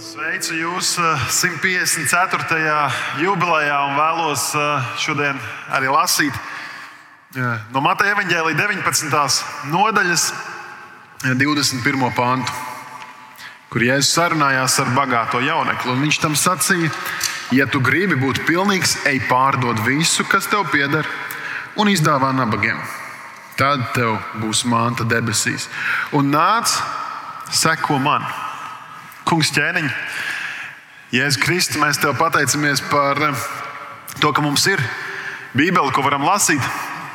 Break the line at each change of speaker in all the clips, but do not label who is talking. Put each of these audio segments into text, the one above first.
Sveicu jūs 154. jubilejā un vēlos šodien arī lasīt no Mateja evaņģēlīja 19. nodaļas 21. pantu, kur Jēzus sarunājās ar bagāto jaunekli. Viņš tam sacīja, ja tu gribi būt pilnīgs, ej pārdod visu, kas tev pieder, un izdāvā nabagiem. Tad tev būs manta debesīs. Un nāc, seko man! Kungs, ķēniņ, Jēzus Kristus, mēs te pateicamies par eh, to, ka mums ir Bībele, ko varam lasīt,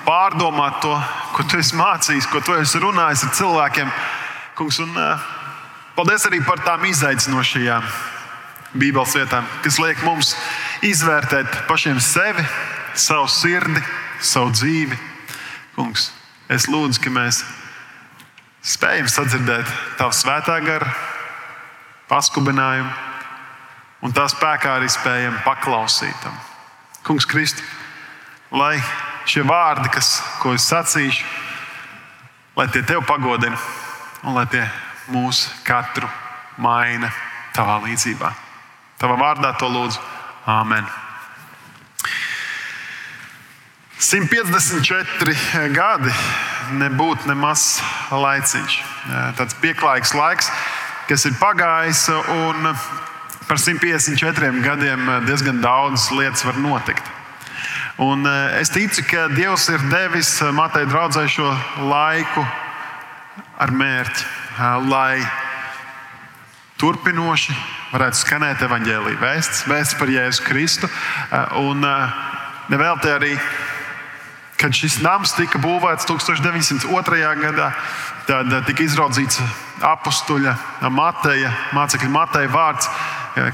pārdomāt to, ko tu esi mācījis, ko tu esi runājis ar cilvēkiem. Kungs, un uh, paldies arī par tām izaicinošajām Bībeles vietām, kas liek mums izvērtēt pašiem sevi, savu sirdi, savu dzīvi. Kungs, es lūdzu, ka mēs spējam sadzirdēt Tavu svētā garu paskubinājumu, un tā spēkā arī spējam paklausīt tam. Kungs, Kristi, lai šie vārdi, kas, ko es sacīšu, lai tie tev pagodina un lai tie mūs katru maina tavā līdzībā. Tavā vārdā to lūdzu. Āmen. 154 gadi nebūtu nemaz laiciņš. Tāds pieklājīgs laiks kas ir pagājis, un par 154 gadiem diezgan daudz lietas var notikt. Un eh, es ticu, ka Dievs ir devis Matai draudzē šo laiku ar mērķi, eh, lai turpinoši varētu skanēt evaņģēlīja vēsts, vēsts par Jēzu Kristu. Eh, un nevēlti arī, kad šis nams tika būvēts 1902. gadā, tad tika izraudzīts apstuļa Mateja, mācekļa Mateja vārds,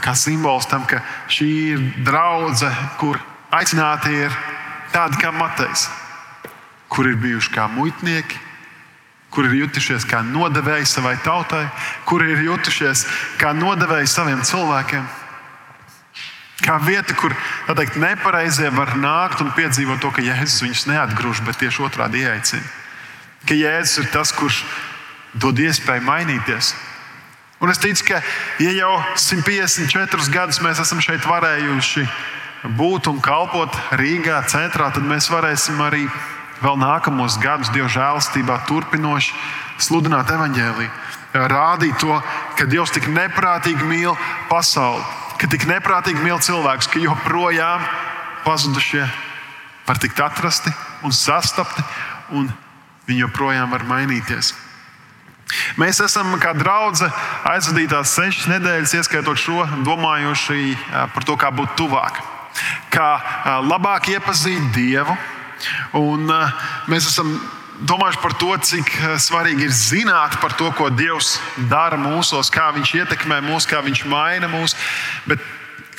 kā simbols tam, ka šī ir draudzene, kur aicināti ir tādi kā Matejs, kur ir bijuši kā muitnieki, kur ir jutušies kā nodevēji savai tautai, kur ir jutušies kā nodevēji saviem cilvēkiem. Kā vieta, kur teikt, nepareizie var nākt un piedzīvot to, ka Jēzus viņus neatgrūž, bet tieši otrādi ieaicina. Ka Jēzus ir tas, kurš dod iespēju mainīties. Un es ticu, ka ja jau 154 gadus mēs esam šeit varējuši būt un kalpot Rīgā, centrā, tad mēs varēsim arī vēl nākamos gadus Dieva žēlastībā turpinoši sludināt evaņģēlīju. Rādīt to, ka Dievs tik neprātīgi mīl pasauli, ka tik neprātīgi mīl cilvēkus, ka joprojām pazudušie var tikt atrasti un sastapti, un viņi joprojām var mainīties. Mēs esam kā draudzene aizvadītās sešas nedēļas, ieskaitot šo, domājuši par to, kā būt tuvāk, kā labāk iepazīt Dievu. Un mēs esam domājuši par to, cik svarīgi ir zināt par to, ko Dievs dara mūsos, kā Viņš ietekmē mūs, kā Viņš maina mūs. Bet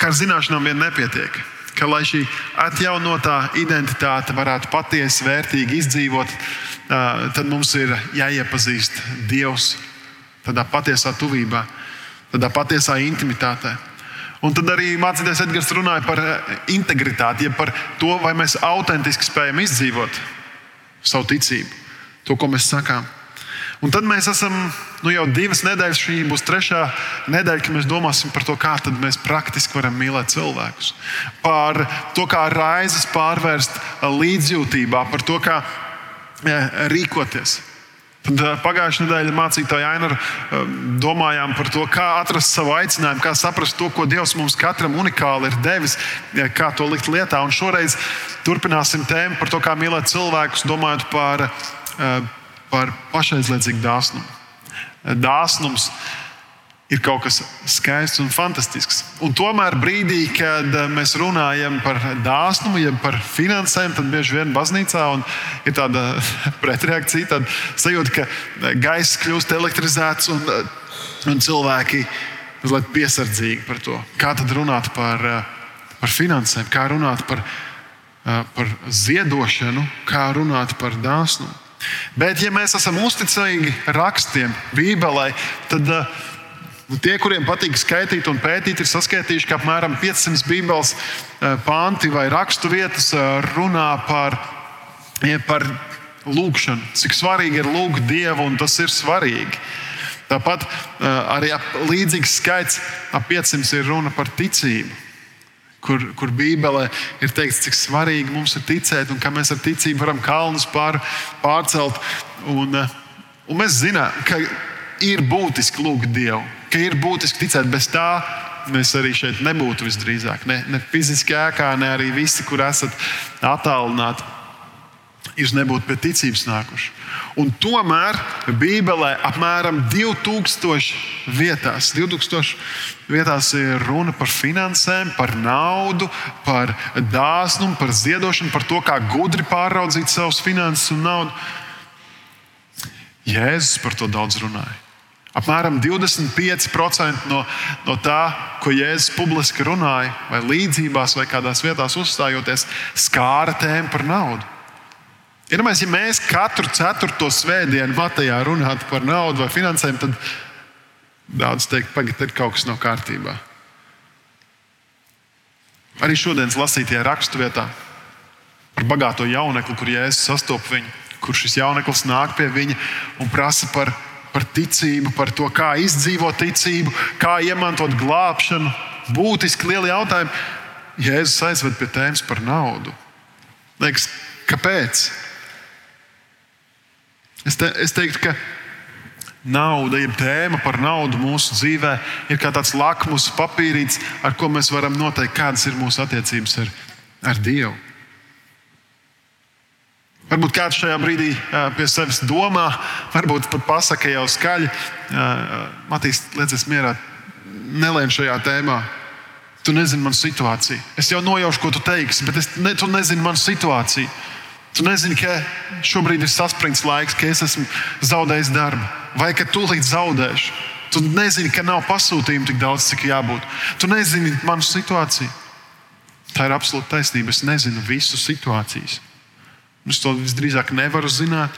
ar zināšanām vien nepietiek. Ka, lai šī atjaunotā identitāte varētu patiesi vērtīgi izdzīvot, tad mums ir jāiepazīst Dievs tādā patiesā tuvībā, tādā patiesā intimitātē. Un tad arī mācīties Edgars runāja par integritāti, ja par to, vai mēs autentiski spējam izdzīvot savu ticību, to, ko mēs sakām. Un tad mēs esam nu, jau divas nedēļas, šī būs trešā nedēļa, kad mēs domāsim par to, kā mēs praktiski varam mīlēt cilvēkus. Par to, kā raizes pārvērst līdzjūtībā, par to, kā rīkoties. Tad pagājušajā nedēļā mācītāja Ainara domājām par to, kā atrast savu aicinājumu, kā saprast to, ko Dievs mums katram unikāli ir devis, kā to likt lietā. Un šoreiz turpināsim tēmu par to, kā mīlēt cilvēkus, domājot par, par pašaizliedzīgu dāsnumu. Dāsnums ir kaut kas skaists un fantastisks. Un tomēr brīdī, kad eh, mēs runājam par dāsnumu, jeb par finansēm, tad bieži vien baznīcā ir tāda pretreakcija, tāda sajūta, ka gaiss kļūst elektrizēts un, eh, un cilvēki mazliet piesardzīgi par to. Kā tad runāt par, eh, par finansēm, kā runāt par, par ziedošanu, kā runāt par dāsnumu. Bet, ja mēs esam uzticīgi rakstiem, Bībelē, tad Nu, tie, kuriem patīk skaitīt un pētīt, ir saskaitījuši, ka apmēram 500 Bībeles eh, panti vai rakstu vietas eh, runā par, par lūgšanu. Cik svarīgi ir lūgt Dievu, un tas ir svarīgi. Tāpat arī līdzīgs skaits ap 500 ir runa par ticību. Kur, kur Bībelē ir teikts, cik svarīgi mums ir ticēt, un kā mēs ar ticību varam kalnus pār, pārcelt. Un, un mēs zinām, ka ir būtiski lūgt Dievu, ka ir būtiski ticēt. Bez tā mēs arī šeit nebūtu visdrīzāk. Ne, ne fiziski ēkā, ne arī visi, kur esat attālināti jūs nebūtu pie ticības nākuši. Un tomēr Bībelē apmēram 2000 vietās, 2000 vietās ir runa par finansēm, par naudu, par dāsnumu, par ziedošanu, par to, kā gudri pāraudzīt savus finanses un naudu. Jēzus par to daudz runāja. Apmēram 25% no, no tā, ko Jēzus publiski runāja, vai līdzībās, vai kādās vietās uzstājoties, skāra tēmu par naudu. Iedomājieties, ja mēs katru ceturto svētdienu Matejā runātu par naudu vai finansēm, tad daudz teikt, pagaidi, tad kaut kas nav kārtībā. Arī šodienas lasītajā raksturvietā par bagāto jaunekli, kur Jēzus sastopas viņu, kur šis jauneklis nāk pie viņa un prasa par, par ticību, par to, kā izdzīvot ticību, kā iemantot glābšanu. Būtiski lieli jautājumi. Jēzus aizved pie tēmas par naudu. Liekas, kāpēc? Es, te, es teiktu, ka nauda, jeb tēma par naudu mūsu dzīvē, ir kā tāds lakmus papīrītis, ar ko mēs varam noteikt, kādas ir mūsu attiecības ar, ar Dievu. Varbūt kāds šajā brīdī pie sevis domā, varbūt pat pasakā jau skaļi, Matīs, liekas, mierā, nelēm šajā tēmā. Tu nezini manu situāciju. Es jau nojaušu, ko tu teiksi, bet es, ne, tu nezini manu situāciju. Tu nezini, ka šobrīd ir saspringts laiks, ka es esmu zaudējis darbu, vai ka tūlīt zaudēšu. Tu nezini, ka nav pasūtījumu tik daudz, cik jābūt. Tu nezini manu situāciju. Tā ir absolūta taisnība. Es nezinu visu situācijas. Es to visdrīzāk nevaru zināt,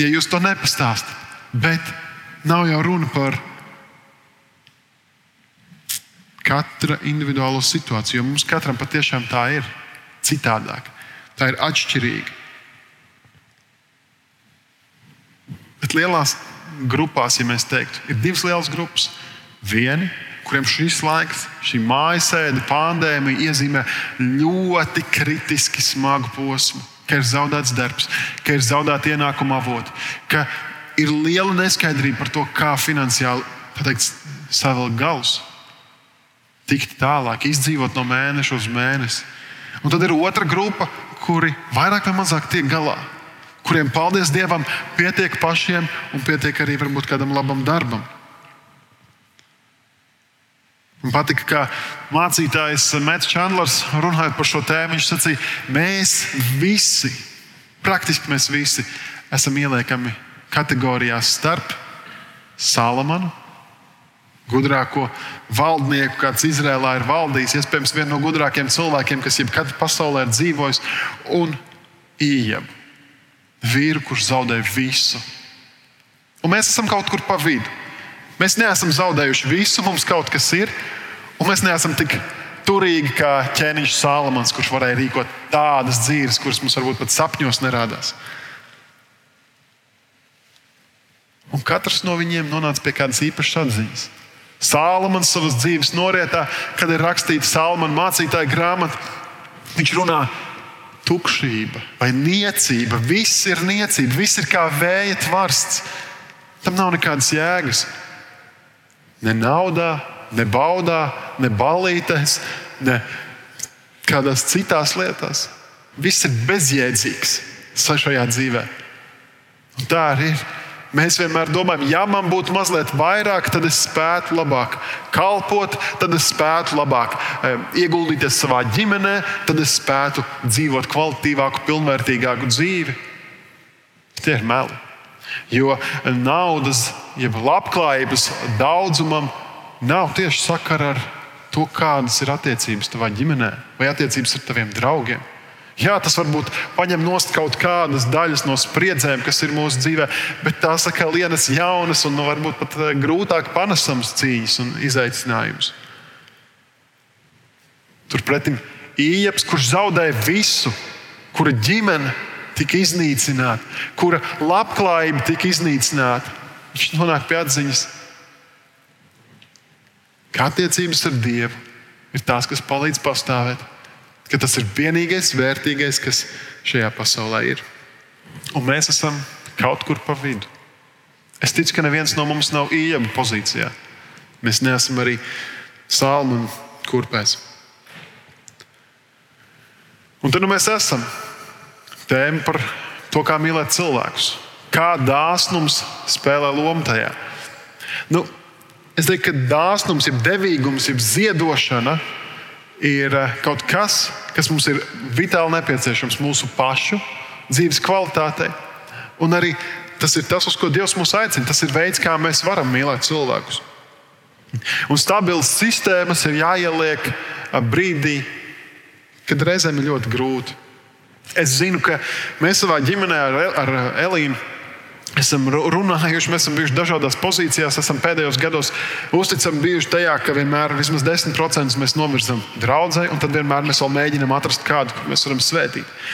ja jūs to nepastāstāt. Bet nav jau runa par katra individuālo situāciju, jo mums katram patiešām tā ir citādāk. Tā ir atšķirīga. Bet lielās grupās, ja mēs teiktu, ir divas lielas grupas. Vieni, kuriem šis laiks, šī mājasēde, pandēmija iezīmē ļoti kritiski smagu posmu, ka ir zaudēts darbs, ka ir zaudēta ienākuma avoti, ka ir liela neskaidrība par to, kā finansiāli savēl galus, tikt tālāk, izdzīvot no mēneša uz mēnesi. Un tad ir otra grupa, kuri vairāk vai mazāk tiek galā, kuriem, paldies Dievam, pietiek pašiem un pietiek arī varbūt kādam labam darbam. Man patika, kā mācītājs Mets Čandlers runājot par šo tēmu. Viņš sacīja, mēs visi, praktiski mēs visi, esam ieliekami kategorijās starp Salamanu gudrāko valdnieku, kāds Izrēlā ir valdījis, iespējams, vienu no gudrākajiem cilvēkiem, kas jebkad pasaulē ir dzīvojis, un Iebu, vīru, kurš zaudēja visu. Un mēs esam kaut kur pa vidu. Mēs neesam zaudējuši visu, mums kaut kas ir, un mēs neesam tik turīgi kā ķēniņš Sālamans, kurš varēja rīkot tādas dzīves, kuras mums varbūt pat sapņos nerādās. Un katrs no viņiem nonāca pie kādas īpašas atziņas. Sālamans savas dzīves norietā, kad ir rakstīta Sālamana mācītāja grāmata, viņš runā tukšība vai niecība. Viss ir niecība, viss ir kā vēja tvarsts. Tam nav nekādas jēgas. Ne naudā, ne baudā, ne balītēs, ne kādās citās lietās. Viss ir bezjēdzīgs šajā dzīvē. Un tā arī ir. Mēs vienmēr domājam, ja man būtu mazliet vairāk, tad es spētu labāk kalpot, tad es spētu labāk ieguldīties savā ģimenē, tad es spētu dzīvot kvalitīvāku, pilnvērtīgāku dzīvi. Tie ir meli. Jo naudas, jeb labklājības daudzumam nav tieši sakara ar to, kādas ir attiecības tavā ģimenē vai attiecības ar taviem draugiem. Jā, tas varbūt paņem nost kaut kādas daļas no spriedzēm, kas ir mūsu dzīvē, bet tās atkal lienas jaunas un varbūt pat eh, grūtāk panesamas cīņas un izaicinājumus. Turpretim Ieps, kurš zaudēja visu, kura ģimene tika iznīcināta, kura labklājība tika iznīcināta, viņš nonāk pie atziņas, ka attiecības ar Dievu ir tās, kas palīdz pastāvēt, ka tas ir vienīgais vērtīgais, kas šajā pasaulē ir. Un mēs esam kaut kur pa vidu. Es ticu, ka neviens no mums nav ieejama pozīcijā. Mēs neesam arī salmu un kurpēs. Un tad nu mēs esam tēma par to, kā mīlēt cilvēkus. Kā dāsnums spēlē lomu tajā. Nu, es teiktu, ka dāsnums, jeb devīgums, jeb ziedošana ir eh, kaut kas, kas mums ir vitāli nepieciešams mūsu pašu dzīves kvalitātei. Un arī tas ir tas, uz ko Dievs mūs aicina. Tas ir veids, kā mēs varam mīlēt cilvēkus. Un stabilas sistēmas ir jāieliek brīdī, kad reizēm ir ļoti grūti. Es zinu, ka mēs savā ģimenē ar, ar Elīnu esam runājuši, mēs esam bijuši dažādās pozīcijās, esam pēdējos gados uzticami bijuši tajā, ka vienmēr vismaz 10% mēs novirzam draudzē, un tad vienmēr mēs vēl mēģinām atrast kādu, ko mēs varam svētīt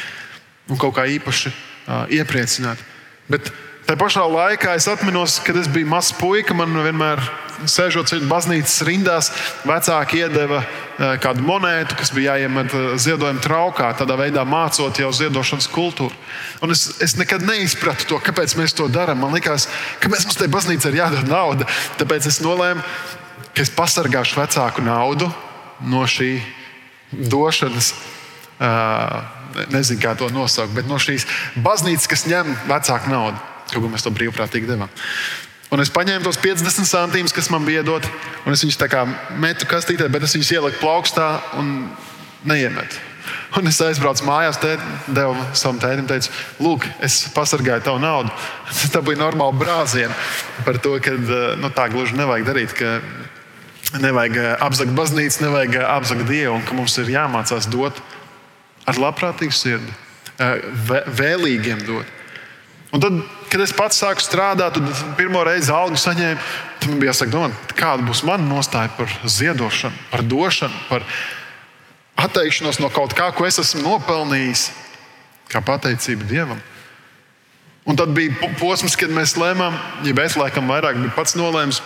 un kaut kā īpaši uh, iepriecināt. Bet Tā pašā laikā es atceros, kad es biju mazs puika. Man vienmēr, sēžot baznīcas rindās, vecāki iedeva e, kādu monētu, kas bija jāiemet ziedojuma traukā, tādā veidā mācot jau ziedošanas kultūru. Un es, es nekad neizpratu to, kāpēc mēs to darām. Man liekas, kāpēc mums tajā baznīcā ir jādod nauda. Tāpēc es nolēmu, ka es pasargāšu vecāku naudu no šī došanas. Uh, nezinu, kā to nosaukt, bet no šīs baznīcas, kas ņem vecāku naudu. Kaut ko mēs to brīvprātīgi devām. Un es paņēmu tos 50 centimus, kas man bija dot, un es viņus tā kā metu kastītē, bet es viņus ieliku plaukstā un neiemetu. Un es aizbraucu mājās, tēt, devu savam tētim, teicu, lūk, es pasargāju tavu naudu. Tā bija normāla brāziena par to, ka nu, tā gluži nevajag darīt. Nevajag eh, apzakt baznīcu, nevajag eh, apzakt dievu, un ka mums ir jāmācās dot ar labprātīgu sirdi, eh, vēlīgiem dot. Un tad, kad es pats sāku strādāt, tad pirmo reizi algu saņēmu, tad man bija jāsaka, domāt, kāda būs mana nostāja par ziedošanu, par došanu, par atteikšanos no kaut kā, ko es esmu nopelnījis, kā pateicība Dievam. Un tad bija posms, kad mēs lēmām, ja es laikam vairāk biju pats nolēmis,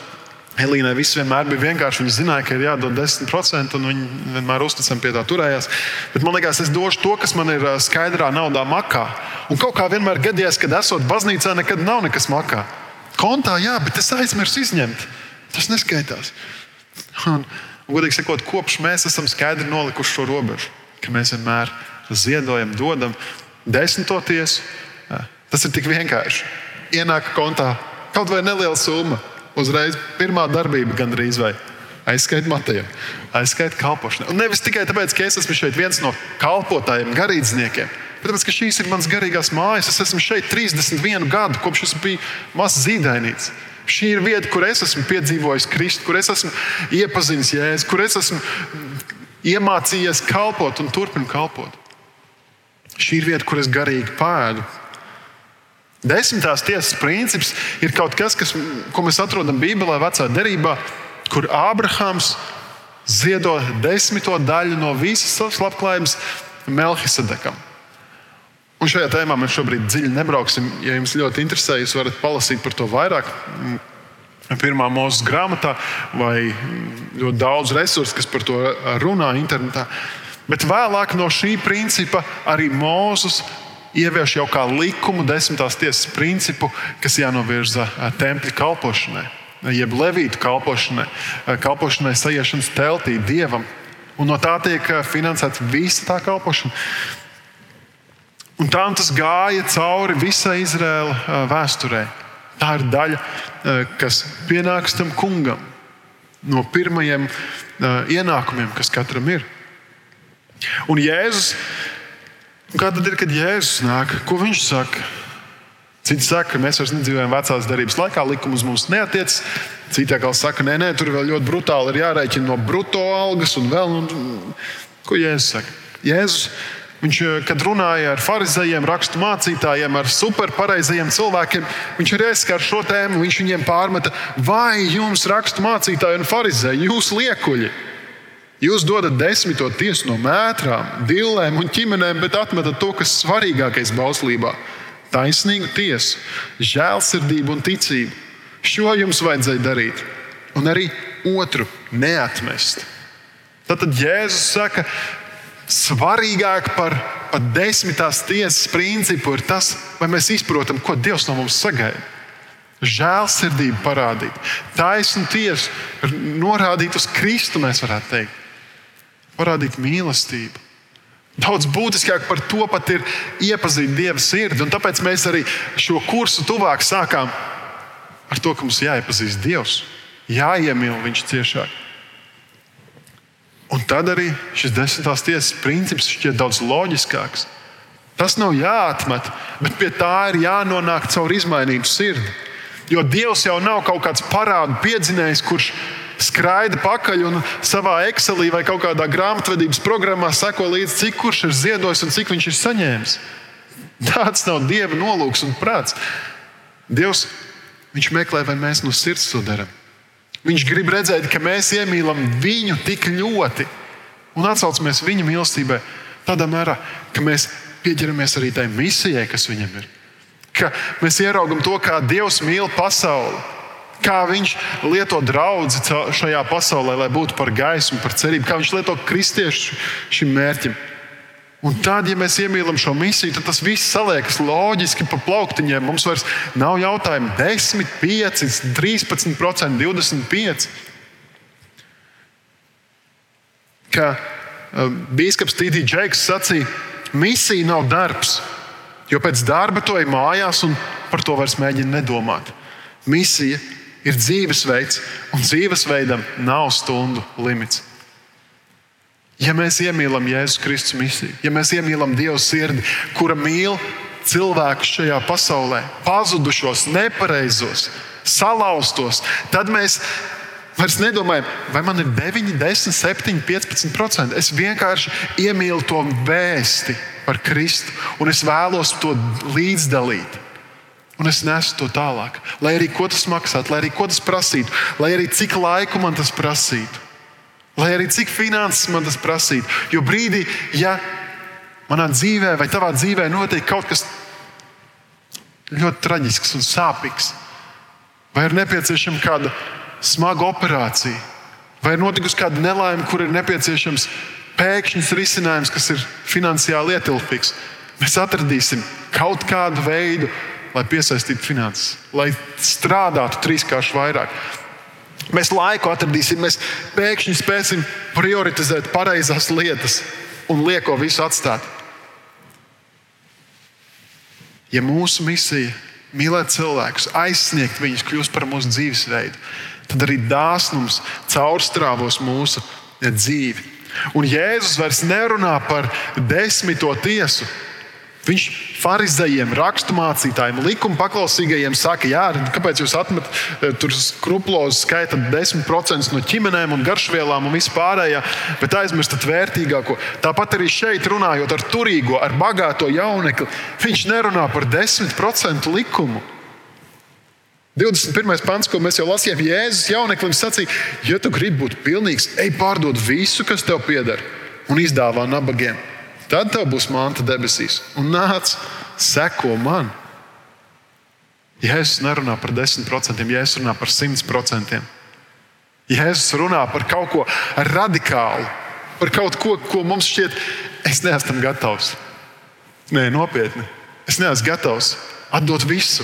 Elīnai viss vienmēr bija vienkārši. Viņa zināja, ka ir jādod 10%, un viņa vienmēr uzticami pie tā turējās. Bet man liekas, es došu to, kas man ir skaidrā naudā makā. Un kaut kā vienmēr gadījās, kad esot baznīcā, nekad nav nekas makā. Kontā, jā, bet es aizmirsu izņemt. Tas neskaitās. Un, godīgi sakot, kopš mēs esam skaidri nolikuši šo robežu, ka mēs vienmēr ziedojam, dodam desmitoties. Tas ir tik vienkārši. Ienāk kontā kaut vai neliela summa Uzreiz pirmā darbība gandrīz vai aizskaita matiem, aizskaita kalpošanai. Un nevis tikai tāpēc, ka es esmu šeit viens no kalpotājiem, garīdzniekiem, bet tāpēc, ka šīs ir manas garīgās mājas. Es esmu šeit 31 gadu, kopš es biju mazs zīdainīts. Šī ir vieta, kur es esmu piedzīvojis Kristu, kur es esmu iepazinis Jēzu, kur es esmu iemācījies kalpot un turpinu kalpot. Šī ir vieta, kur es garīgi pēdu, Desmitās tiesas princips ir kaut kas, kas, ko mēs atrodam Bībelē, vecā derībā, kur Ābrahāms ziedo desmito daļu no visas savas labklājības Melkisedekam. Un šajā tēmā mēs šobrīd dziļi nebrauksim. Ja jums ļoti interesē, jūs varat palasīt par to vairāk. Pirmā mūža grāmatā, vai ļoti daudz resursu, kas par to runā internetā. Bet vēlāk no šī principa arī Mūzes ievieš jau kā likumu desmitās tiesas principu, kas jānovirza tempļa kalpošanai, jeb levītu kalpošanai, kalpošanai sajiešanas teltī dievam. Un no tā tiek finansēta visa tā kalpošana. Un tā tas gāja cauri visai Izraēla vēsturē. Tā ir daļa, kas pienāks tam kungam no pirmajiem ienākumiem, kas katram ir. Un Jēzus kā tad ir, kad Jēzus nāk? Ko viņš saka? Citi saka, ka mēs vairs nedzīvojam vecās darbības laikā, likums mums neatiecas. Citi atkal saka, nē, nē, tur vēl ļoti brutāli ir jārēķina no bruto algas un vēl. Un... Ko Jēzus saka? Jēzus, viņš, kad runāja ar farizējiem, rakstu mācītājiem, ar superpareizajiem cilvēkiem, viņš arī aizskar šo tēmu. Viņš viņiem pārmeta, vai jums rakstu mācītāji un farizēji, jūs liekuļi! Jūs dodat desmito tiesu no mētrām, dillēm un ķimenēm, bet atmetat to, kas svarīgākais bauslībā - taisnīgu tiesu, žēlsirdību un ticību. Šo jums vajadzēja darīt, un arī otru neatmest. Tad Jēzus saka, svarīgāk par, par desmitās tiesas principu ir tas, vai mēs izprotam, ko Dievs no mums sagaida. Žēlsirdību parādīt, taisnu tiesu, norādīt uz Kristu, mēs varētu teikt. Parādīt mīlestību. Daudz būtiskāk par to pat ir iepazīt Dieva sirdi. Un tāpēc mēs arī šo kursu tuvāk sākām ar to, ka mums jāiepazīst Dievs, jāiemīl Viņš ciešāk. Un tad arī šis desmitās tiesas princips šķiet daudz loģiskāks. Tas nav jāatmet, bet pie tā ir jānonāk caur izmainītu sirdi. Jo Dievs jau nav kaut kāds parādu piedzinējs, kurš ir skraida pakaļ un savā Excelī vai kaut kādā grāmatvedības programmā seko līdzi, cik kurš ir ziedojis un cik viņš ir saņēmis. Tāds nav Dieva nolūks un prāts. Dievs viņš meklē, vai mēs no sirds to darām. Viņš grib redzēt, ka mēs iemīlam viņu tik ļoti un atsaucamies viņa mīlestībai tādā mērā, ka mēs pieķeramies arī tai misijai, kas viņam ir. Ka mēs ieraugam to, kā Dievs mīl pasauli kā viņš lieto draugu šajā pasaulē, lai būtu par gaismu, par cerību, kā viņš lieto kristiešu šim mērķim. Un tad, ja mēs iemīlam šo misiju, tad tas viss saliekas loģiski pa plauktiņiem. Mums vairs nav jautājumu 10, 5, 13, 25. Kā Bīskaps Tīdī Džeks sacīja, misija nav darbs, jo pēc darba to ir mājās un par to vairs mēģina nedomāt. Misija ir dzīvesveids, un dzīvesveidam nav stundu limits. Ja mēs iemīlam Jēzus Kristus misiju, ja mēs iemīlam Dieva sirdi, kura mīl cilvēkus šajā pasaulē, pazudušos, nepareizos, salauztos, tad mēs vairs nedomājam, vai man ir 9, 10, 7, 15%. Es vienkārši iemīlu to vēsti par Kristu, un es vēlos to līdzdalīt. Un es nesu to tālāk. Lai arī ko tas maksātu, lai arī ko tas prasītu, lai arī cik laiku man tas prasītu, lai arī cik finanses man tas prasītu. Jo brīdī, ja manā dzīvē vai tavā dzīvē notiek kaut kas ļoti traģisks un sāpīgs, vai ir nepieciešama kāda smaga operācija, vai ir notikusi kāda nelaime, kur ir nepieciešams pēkšņs risinājums, kas ir finansiāli ietilpīgs, mēs atradīsim kaut kādu veidu, lai piesaistītu finanses, lai strādātu trīskārši vairāk. Mēs laiku atradīsim, mēs pēkšņi spēsim prioritizēt pareizās lietas un lieko visu atstāt. Ja mūsu misija ir mīlēt cilvēkus, aizsniegt viņus, kļūst par mūsu dzīvesveidu, tad arī dāsnums caurstrāvos mūsu dzīvi. Un Jēzus vairs nerunā par desmito tiesu, Viņš farizējiem, raksturmācītājiem, likuma paklausīgajiem saka, jā, kāpēc jūs atmetat eh, tur skruplozi, skaitat 10% no ķimenēm un garšvielām un vispārējā, bet aizmirstat vērtīgāko. Tāpat arī šeit runājot ar turīgo, ar bagāto jaunekli, viņš nerunā par 10% likumu. 21. pants, ko mēs jau lasījām, Jēzus jauneklim sacīja, ja tu gribi būt pilnīgs, ej pārdod visu, kas tev pieder, un izdāvā nabagiem. Tad tev būs manta debesīs. Un nāc, seko man. Jēzus nerunā par 10%, Jēzus runā par 100%. Jēzus runā par kaut ko radikālu, par kaut ko, ko mums šķiet, es neesmu gatavs. Nē, nopietni. Es neesmu gatavs atdot visu.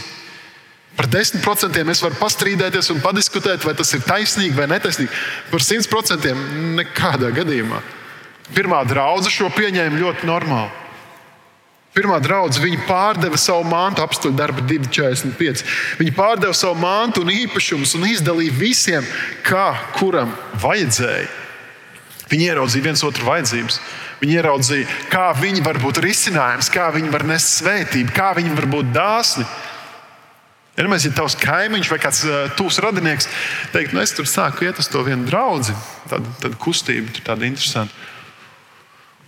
Par 10% es varu pastrīdēties un padiskutēt, vai tas ir taisnīgi vai netaisnīgi. Par 100% nekādā gadījumā. Pirmā draudzene šo pieņēma ļoti normāli. Pirmā draudzene viņa pārdeva savu mantu, apstuļu darba 2,45. Viņa pārdeva savu mantu un īpašumus un izdalīja visiem, kā kuram vajadzēja. Viņi ieraudzīja viens otru vajadzības. Viņi ieraudzīja, kā viņi var būt risinājums, kā viņi var nest svētību, kā viņi var būt dāsni. Ja, mēs, ja tavs kaimiņš vai kāds uh, tuvs radinieks teikt, nu es tur sāku iet uz to vienu draugu, tad, tad kustība ir tāda interesanta.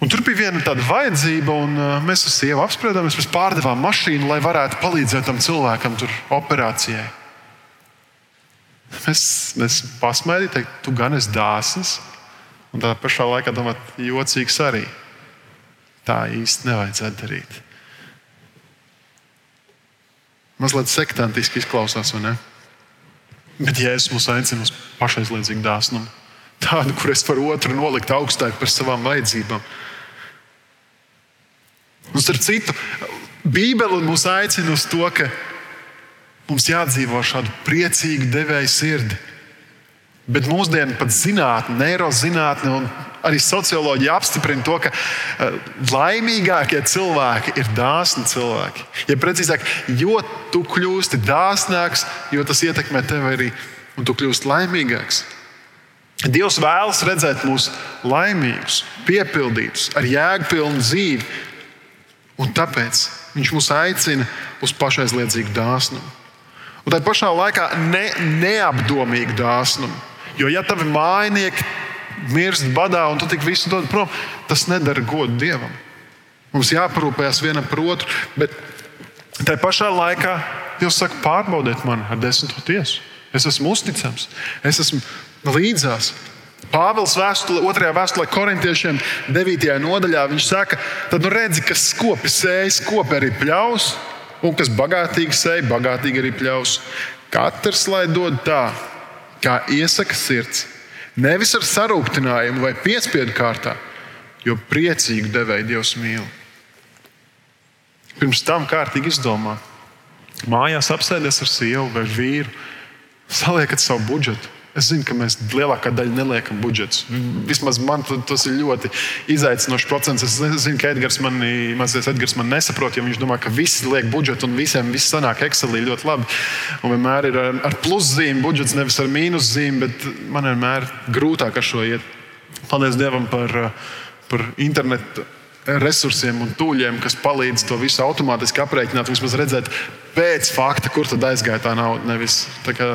Un tur bija viena tāda vajadzība, un uh, mēs ar sievu apspriedāmies, mēs pārdevām mašīnu, lai varētu palīdzēt tam cilvēkam tur operācijai. Mēs, mēs pasmaidījām, teikt, tu gan esi dāsns, un tā pašā laikā domāt, jocīgs arī. Tā īsti nevajadzētu darīt. Mazliet sektantiski izklausās, vai ne? Bet Jēzus mūs aicina uz pašaizliedzīgu dāsnumu. Tādu, kur es varu otru nolikt augstāk par savām vajadzībām. Un starp citu, Bībele mūs aicina uz to, ka mums jādzīvo šādu priecīgu devēju sirdi. Bet mūsdienu pat zinātnē, neirozinātne un arī socioloģija apstiprina to, ka uh, laimīgākie cilvēki ir dāsni cilvēki. Ja precīzāk, jo tu kļūsti dāsnāks, jo tas ietekmē tevi arī, un tu kļūsti laimīgāks. Dievs vēlas redzēt mūs laimīgus, piepildītus, ar jēgpilnu dzīvi. Un tāpēc Viņš mūs aicina uz pašaizliedzīgu dāsnumu. Un tā pašā laikā ne, neapdomīgu dāsnumu. Jo, ja tavi mājnieki mirst badā un tu tik visu dod prom, tas nedara godu dievam. Mums jāparūpējas vienam par otru, bet tā pašā laikā Dievs saka, pārbaudiet mani ar desmito tiesu. Es esmu uzticams, es esmu līdzās. Pāvils vēstulē, otrajā vēstulē korintiešiem, 9. nodaļā, viņš saka, tad nu redzi, kas skopi sēž, skopi arī pļaus, un kas bagātīgi sēž, bagātīgi arī pļaus. Katrs lai dod tā, kā iesaka sirds, nevis ar sarūktinājumu vai piespiedu kārtā, jo priecīgu devēju Dievs mīl. Pirms tam kārtīgi izdomā. Mājās apsēties ar sievu vai vīru, saliekat savu budžetu. Es zinu, ka mēs lielākā daļa neliekam budžetus. Vismaz man tas ir ļoti izaicinošs procents. Es zinu, ka Edgars man, mazliet Edgars man nesaprot, jo viņš domā, ka visi liek budžetu un visiem viss sanāk Excelī ļoti labi. Un vienmēr ir ar, ar pluszīmi budžets, nevis ar mīnuszīmi, bet man vienmēr grūtāk ar šo iet. Paldies Dievam par, par internetu resursiem un tūļiem, kas palīdz to visu automātiski aprēķināt, vismaz redzēt pēc fakta, kur tad aizgāja tā nauda. Nevis tā kā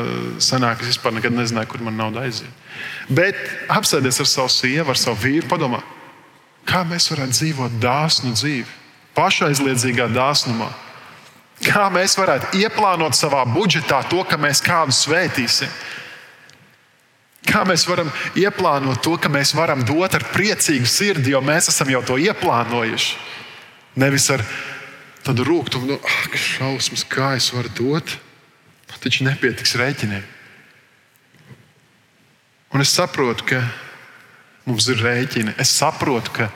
senāk, es vispār nekad nezināju, kur man nauda aiziet. Bet apsēties ar savu sievu, ar savu vīru, padomā, kā mēs varētu dzīvot dāsnu dzīvi, pašaizliedzīgā dāsnumā. Kā mēs varētu ieplānot savā budžetā to, ka mēs kādu svētīsim. Kā mēs varam ieplānot to, ka mēs varam dot ar priecīgu sirdi, jo mēs esam jau to ieplānojuši. Nevis ar tādu rūkumu, nu, ah, kas šausmas, kā es varu dot. Man taču nepietiks rēķiniem. Un es saprotu, ka mums ir rēķini. Es saprotu, ka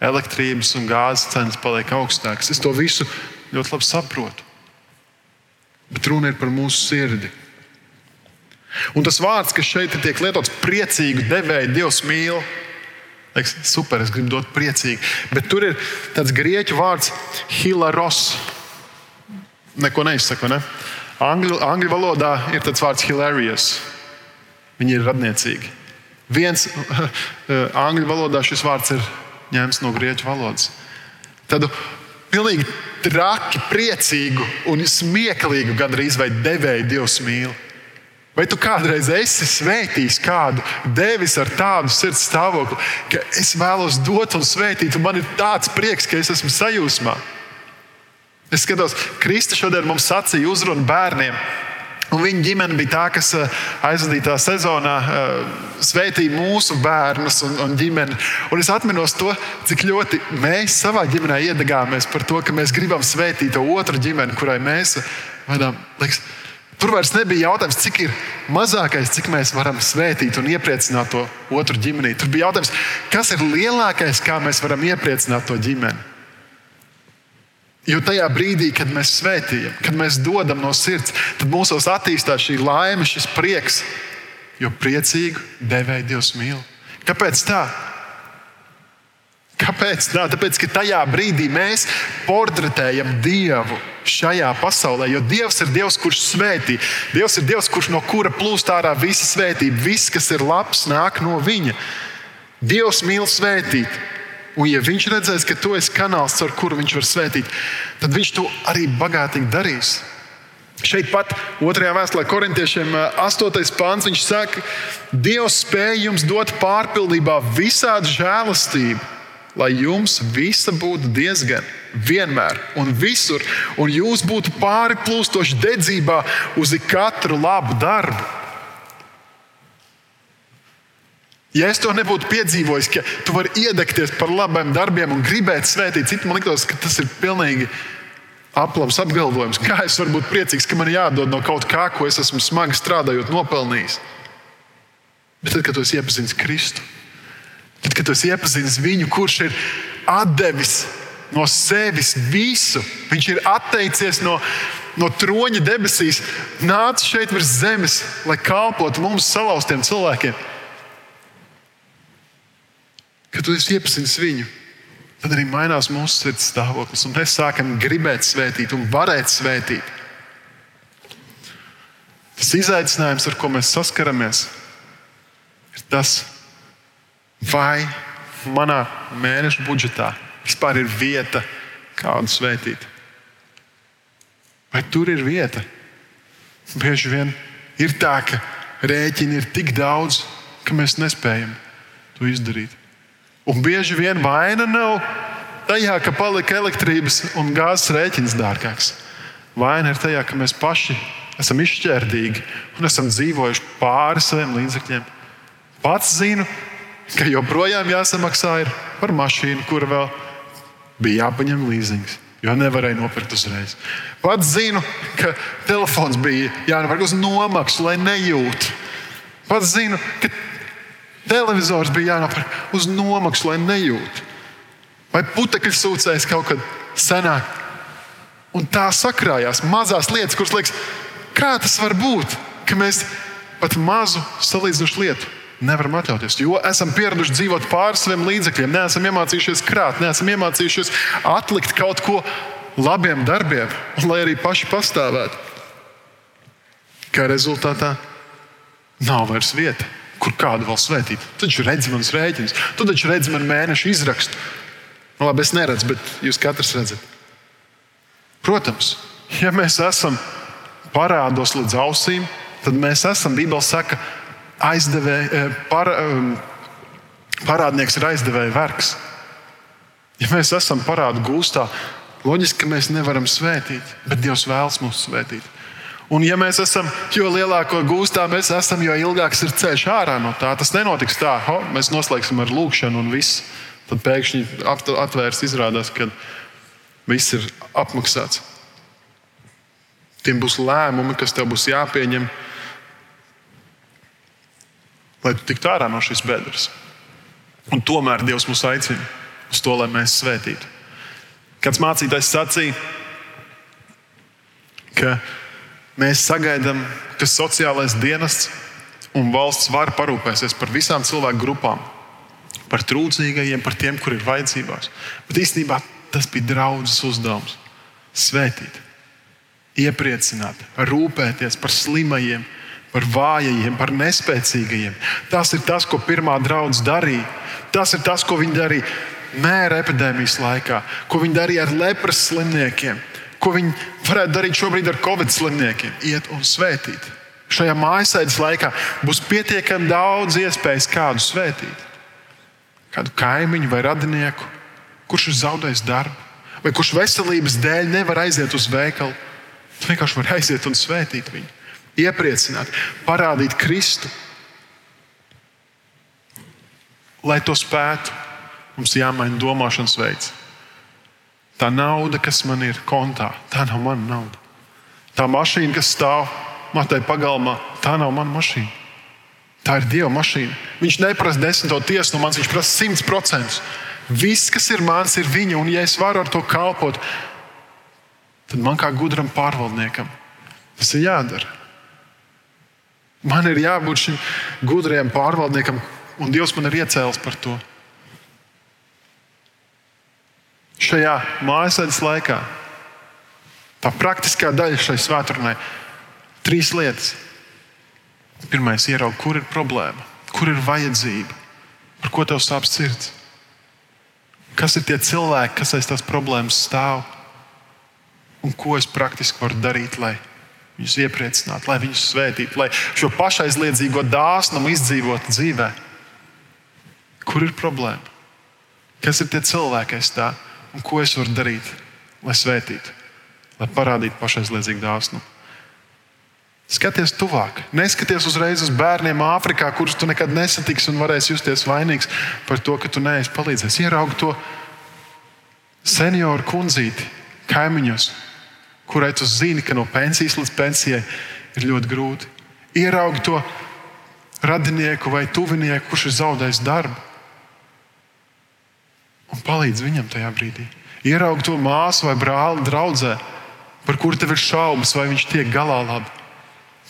elektrības un gāzes cenas paliek augstākas. Es to visu ļoti labi saprotu. Bet runa ir par mūsu sirdi. Un tas vārds, kas šeit tiek lietots, priecīgu devēju, Dievs mīl. Liekas, super, es gribu dot priecīgi. Bet tur ir tāds grieķu vārds, hilaros. Neko neizsaka. Ne? Angļu, angļu valodā ir tāds vārds hilarious. Viņi ir radniecīgi. Viens angļu valodā šis vārds ir ņemts no grieķu valodas. Tādu pilnīgi traki, priecīgu un smieklīgu gandrīz vai devēju Dievs mīl. Vai tu kādreiz esi svētījis kādu, devis ar tādu sirds stāvokli, ka es vēlos dot un svētīt, un man ir tāds prieks, ka es esmu sajūsmā? Es skatos, Kristus šodien mums sacīja uzrunu bērniem. Un viņa ģimene bija tā, kas eh, aizvadītā sezonā uh, svētīja mūsu bērnus un, un ģimeni. Un es atceros to, cik ļoti mēs savā ģimenē iedegāmies par to, ka mēs gribam svētīt to otru ģimeni, kurai mēs vadām. Liekas, Tur vairs nebija jautājums, cik ir mazākais, cik mēs varam svētīt un iepriecināt to otru ģimeni. Tur bija jautājums, kas ir lielākais, kā mēs varam iepriecināt to ģimeni. Jo tajā brīdī, kad mēs svētījam, kad mēs dodam no sirds, tad mūsos attīstās šī laime, šis prieks, jo priecīgu devēju Dievs mīl. Kāpēc tā? Kāpēc? Tā? Tāpēc, ka tajā brīdī mēs portretējam Dievu šajā pasaulē. Jo Dievs ir Dievs, kurš svētī. Dievs ir Dievs, kurš no kura plūst ārā visa svētība. Viss, kas ir labs, nāk no Viņa. Dievs mīl svētīt. Un, ja viņš redzēs, ka tu esi kanāls, ar kuru viņš var svētīt, tad viņš to arī bagātīgi darīs. Šeit pat otrajā vēstulē korintiešiem, 8. pāns, viņš saka, Dievs spēj jums dot pārpildībā visādi žēlastību lai jums visa būtu diezgan, vienmēr un visur, un jūs būtu pāri plūstoši dedzībā uz katru labu darbu. Ja es to nebūtu piedzīvojis, ka tu vari iedegties par labiem darbiem un gribēt svētīt citu, man liekas, ka tas ir pilnīgi aplams apgalvojums. Kā es varu būt priecīgs, ka man jādod no kaut kā, ko es esmu smagi strādājot, nopelnījis? Bet tad, kad tu iepazīsti Kristu, tad, kad tu iepazīsti viņu, kurš ir devis no sevis visu, viņš ir atteicies no, no troņa debesīs, nācis šeit virs zemes, lai kalpotu mums, salauztiem cilvēkiem. Kad tu iepazīsti viņu, tad arī mainās mūsu sirds stāvoklis, un mēs sākam gribēt svētīt un varēt svētīt. Tas izaicinājums, ar ko mēs saskaramies, ir tas, vai manā mēneša budžetā vispār ir vieta, kādu svētīt. Vai tur ir vieta? Bieži vien ir tā, ka rēķini ir tik daudz, ka mēs nespējam to izdarīt. Un bieži vien vaina nav tajā, ka palika elektrības un gāzes rēķins dārgāks. Vaina ir tajā, ka mēs paši esam izšķērdīgi un esam dzīvojuši pāri saviem līdzekļiem. Pats zinu, ka joprojām jāsamaksā par mašīnu, kur vēl bija jāpaņem līzings. Jo nevarēja nopirkt uzreiz. Pats zinu, ka telefons bija jānopērk uz nomaksu, lai nejūtu. Pats zinu, ka televizors bija jānopērk uz nomaksu, lai nejūtu. Vai putekļu sūcējs kaut kad senāk. Un tā sakrājās mazas lietas, kuras liekas, kā tas var būt, ka mēs pat mazu salīdzinošu lietu nevaram atļauties. Jo esam pieraduši dzīvot pāri saviem līdzekļiem, neesam iemācījušies krāt, neesam iemācījušies atlikt kaut ko labiem darbiem, lai arī paši pastāvētu. Kā rezultātā nav vairs vieta, kur kādu vēl svētīt. Tu taču redzi manas rēķinus, tu taču redzi man mēnešu izrakstu. Nu, labi, es neredzu, bet jūs katrs redzat. Protams, ja mēs esam parādos līdz ausīm, tad mēs esam, Bībele saka, aizdevē, eh, par, eh, parādnieks ir aizdevēja vergs. Ja mēs esam parādu gūstā, loģiski, mēs nevaram svētīt, bet Dievs vēlas mūs svētīt. Un, ja mēs esam, jo lielāko gūstā mēs esam, jo ilgāks ir ceļš ārā no tā. Tas nenotiks tā, ho, mēs noslēgsim ar lūkšanu un viss. Tad pēkšņi atvērs, izrādās, ka viss ir apmaksāts. Tiem būs lēmumi, kas tev būs jāpieņem lai tu tiktu ārā no šīs bedres. Un tomēr Dievs mūs aicina uz to, lai mēs svētītu. Kāds mācītājs sacīja, ka mēs sagaidām, ka sociālais dienests un valsts var parūpēties par visām cilvēku grupām, par trūcīgajiem, par tiem, kur ir vajadzībās. Bet īstenībā tas bija draudzes uzdevums - svētīt, iepriecināt, rūpēties par slimajiem, par vājajiem, par nespēcīgajiem. Tas ir tas, ko pirmā draudzene darīja. Tas ir tas, ko viņi darīja mēra epidēmijas laikā, ko viņi darīja ar lepras slimniekiem, ko viņi varētu darīt šobrīd ar covid slimniekiem. Iet un svētīt. Šajā mājasēdes laikā būs pietiekami daudz iespējas kādu svētīt. Kādu kaimiņu vai radinieku, kurš ir zaudējis darbu, vai kurš veselības dēļ nevar aiziet uz veikalu. Vienkārši var aiziet un svētīt viņu iepriecināt, parādīt Kristu. Lai to spētu, mums jāmaina domāšanas veids. Tā nauda, kas man ir kontā, tā nav mana nauda. Tā mašīna, kas stāv matai pagalmā, tā nav mana mašīna. Tā ir Dieva mašīna. Viņš neprasa desmito tiesu no manis, viņš prasa simt procentus. Viss, kas ir mans, ir viņa, un ja es varu ar to kalpot, tad man kā gudram pārvaldniekam tas ir jādara. Man ir jābūt šim gudrajam pārvaldniekam, un Dievs man ir iecēlis par to. Šajā mājasēdes laikā tā praktiskā daļa šai svētdienai - trīs lietas. Pirmais, ieraudzīj, kur ir problēma, kur ir vajadzība, par ko tev sāp sirds. Kas ir tie cilvēki, kas aiz tās problēmas stāv? Un ko es praktiski varu darīt, lai viņus iepriecināt, lai viņus svētītu, lai šo pašaizliedzīgo dāsnumu izdzīvotu dzīvē. Kur ir problēma? Kas ir tie cilvēki aiz tā, un ko es varu darīt, lai svētītu, lai parādītu pašaizliedzīgu dāsnumu? Skaties tuvāk. Neskaties uzreiz uz bērniem Āfrikā, kurus tu nekad nesatiksi un varēsi justies vainīgs par to, ka tu neesi palīdzējis. Ieraugi to senioru kundzīti kaimiņos, kurai tu zini, ka no pensijas līdz pensijai ir ļoti grūti. Ieraugi to radinieku vai tuvinieku, kurš ir zaudējis darbu, un palīdz viņam tajā brīdī. Ieraugi to māsu vai brāli, draugu, par kuru tev ir šaubas, vai viņš tiek galā labi.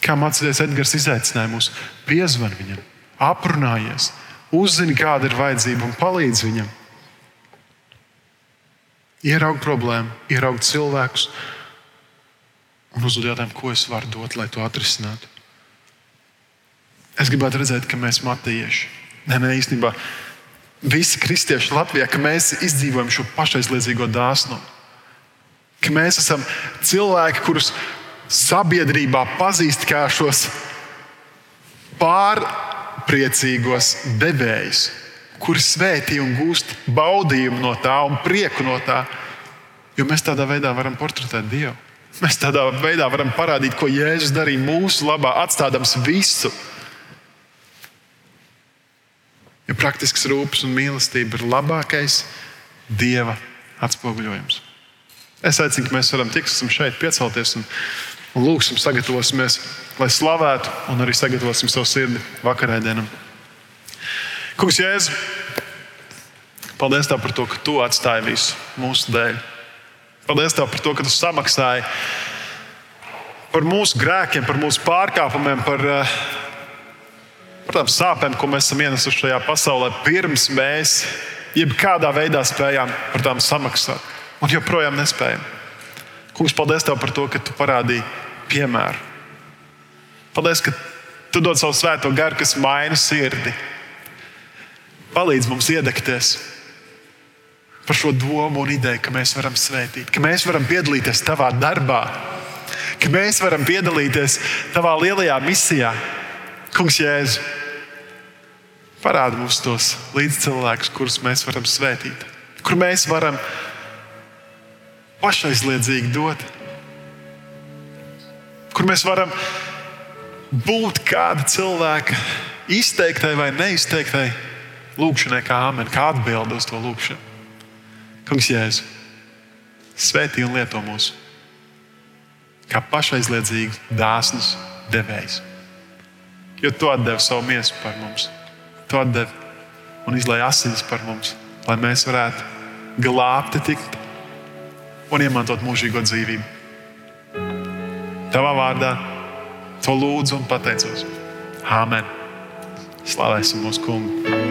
Kā mācīties Edgars izaicināja mūs, piezvan viņam, aprunājies, uzzini, kāda ir vajadzība un palīdz viņam. Ieraugi problēmu, ieraugi cilvēkus un uzdod jautājumu, ko es varu dot, lai to atrisinātu. Es gribētu redzēt, ka mēs matieši, ne, ne īstenībā visi kristieši Latvijā, ka mēs izdzīvojam šo pašaizliedzīgo dāsnumu. Ka mēs esam cilvēki, kurus sabiedrībā pazīst kā šos pārpriecīgos devējus, kuri svētī un gūst baudījumu no tā un prieku no tā. Jo mēs tādā veidā varam portretēt Dievu. Mēs tādā veidā varam parādīt, ko Jēzus darīja mūsu labā, atstādams visu. Jo praktisks rūpes un mīlestība ir labākais Dieva atspoguļojums. Es aicinu, ka mēs varam tikt šeit, piecelties un, un lūgsim, sagatavosimies, lai slavētu un arī sagatavosim savu sirdi vakarēdienam. Kungs, Jēzu, paldies Tev par to, ka Tu atstāji visu mūsu dēļ. Paldies Tev par to, ka Tu samaksāji par mūsu grēkiem, par mūsu pārkāpumiem, par, eh, par tām sāpēm, ko mēs esam ienesuši šajā pasaulē, pirms mēs jebkādā veidā spējām par tām samaksāt. Un joprojām nespējam. Kungs, paldies Tev par to, ka Tu parādīji piemēru. Paldies, ka Tu dod savu svēto garu, kas maina sirdi palīdz mums iedegties par šo domu un ideju, ka mēs varam svētīt, ka mēs varam piedalīties tavā darbā, ka mēs varam piedalīties tavā lielajā misijā. Kungs, Jēzu, parādi mums tos līdzcilvēkus, kurus mēs varam svētīt, kur mēs varam pašaizliedzīgi dot, kur mēs varam būt kāda cilvēka izteiktai vai neizteiktai lūkšanai, kā amen, kā atbilde uz to lūkšanu. Kungs, Jēzu, svētī un lieto mūs kā pašaizliedzīgs, dāsns devējs. Jo tu devi savu miesu par mums, tu devi un izlaiž asinis par mums, lai mēs varētu glābti tikt un iemantot mūžīgo dzīvību. Tavā vārdā to lūdzu un pateicos. Āmen! Slavēsim mūsu kungu!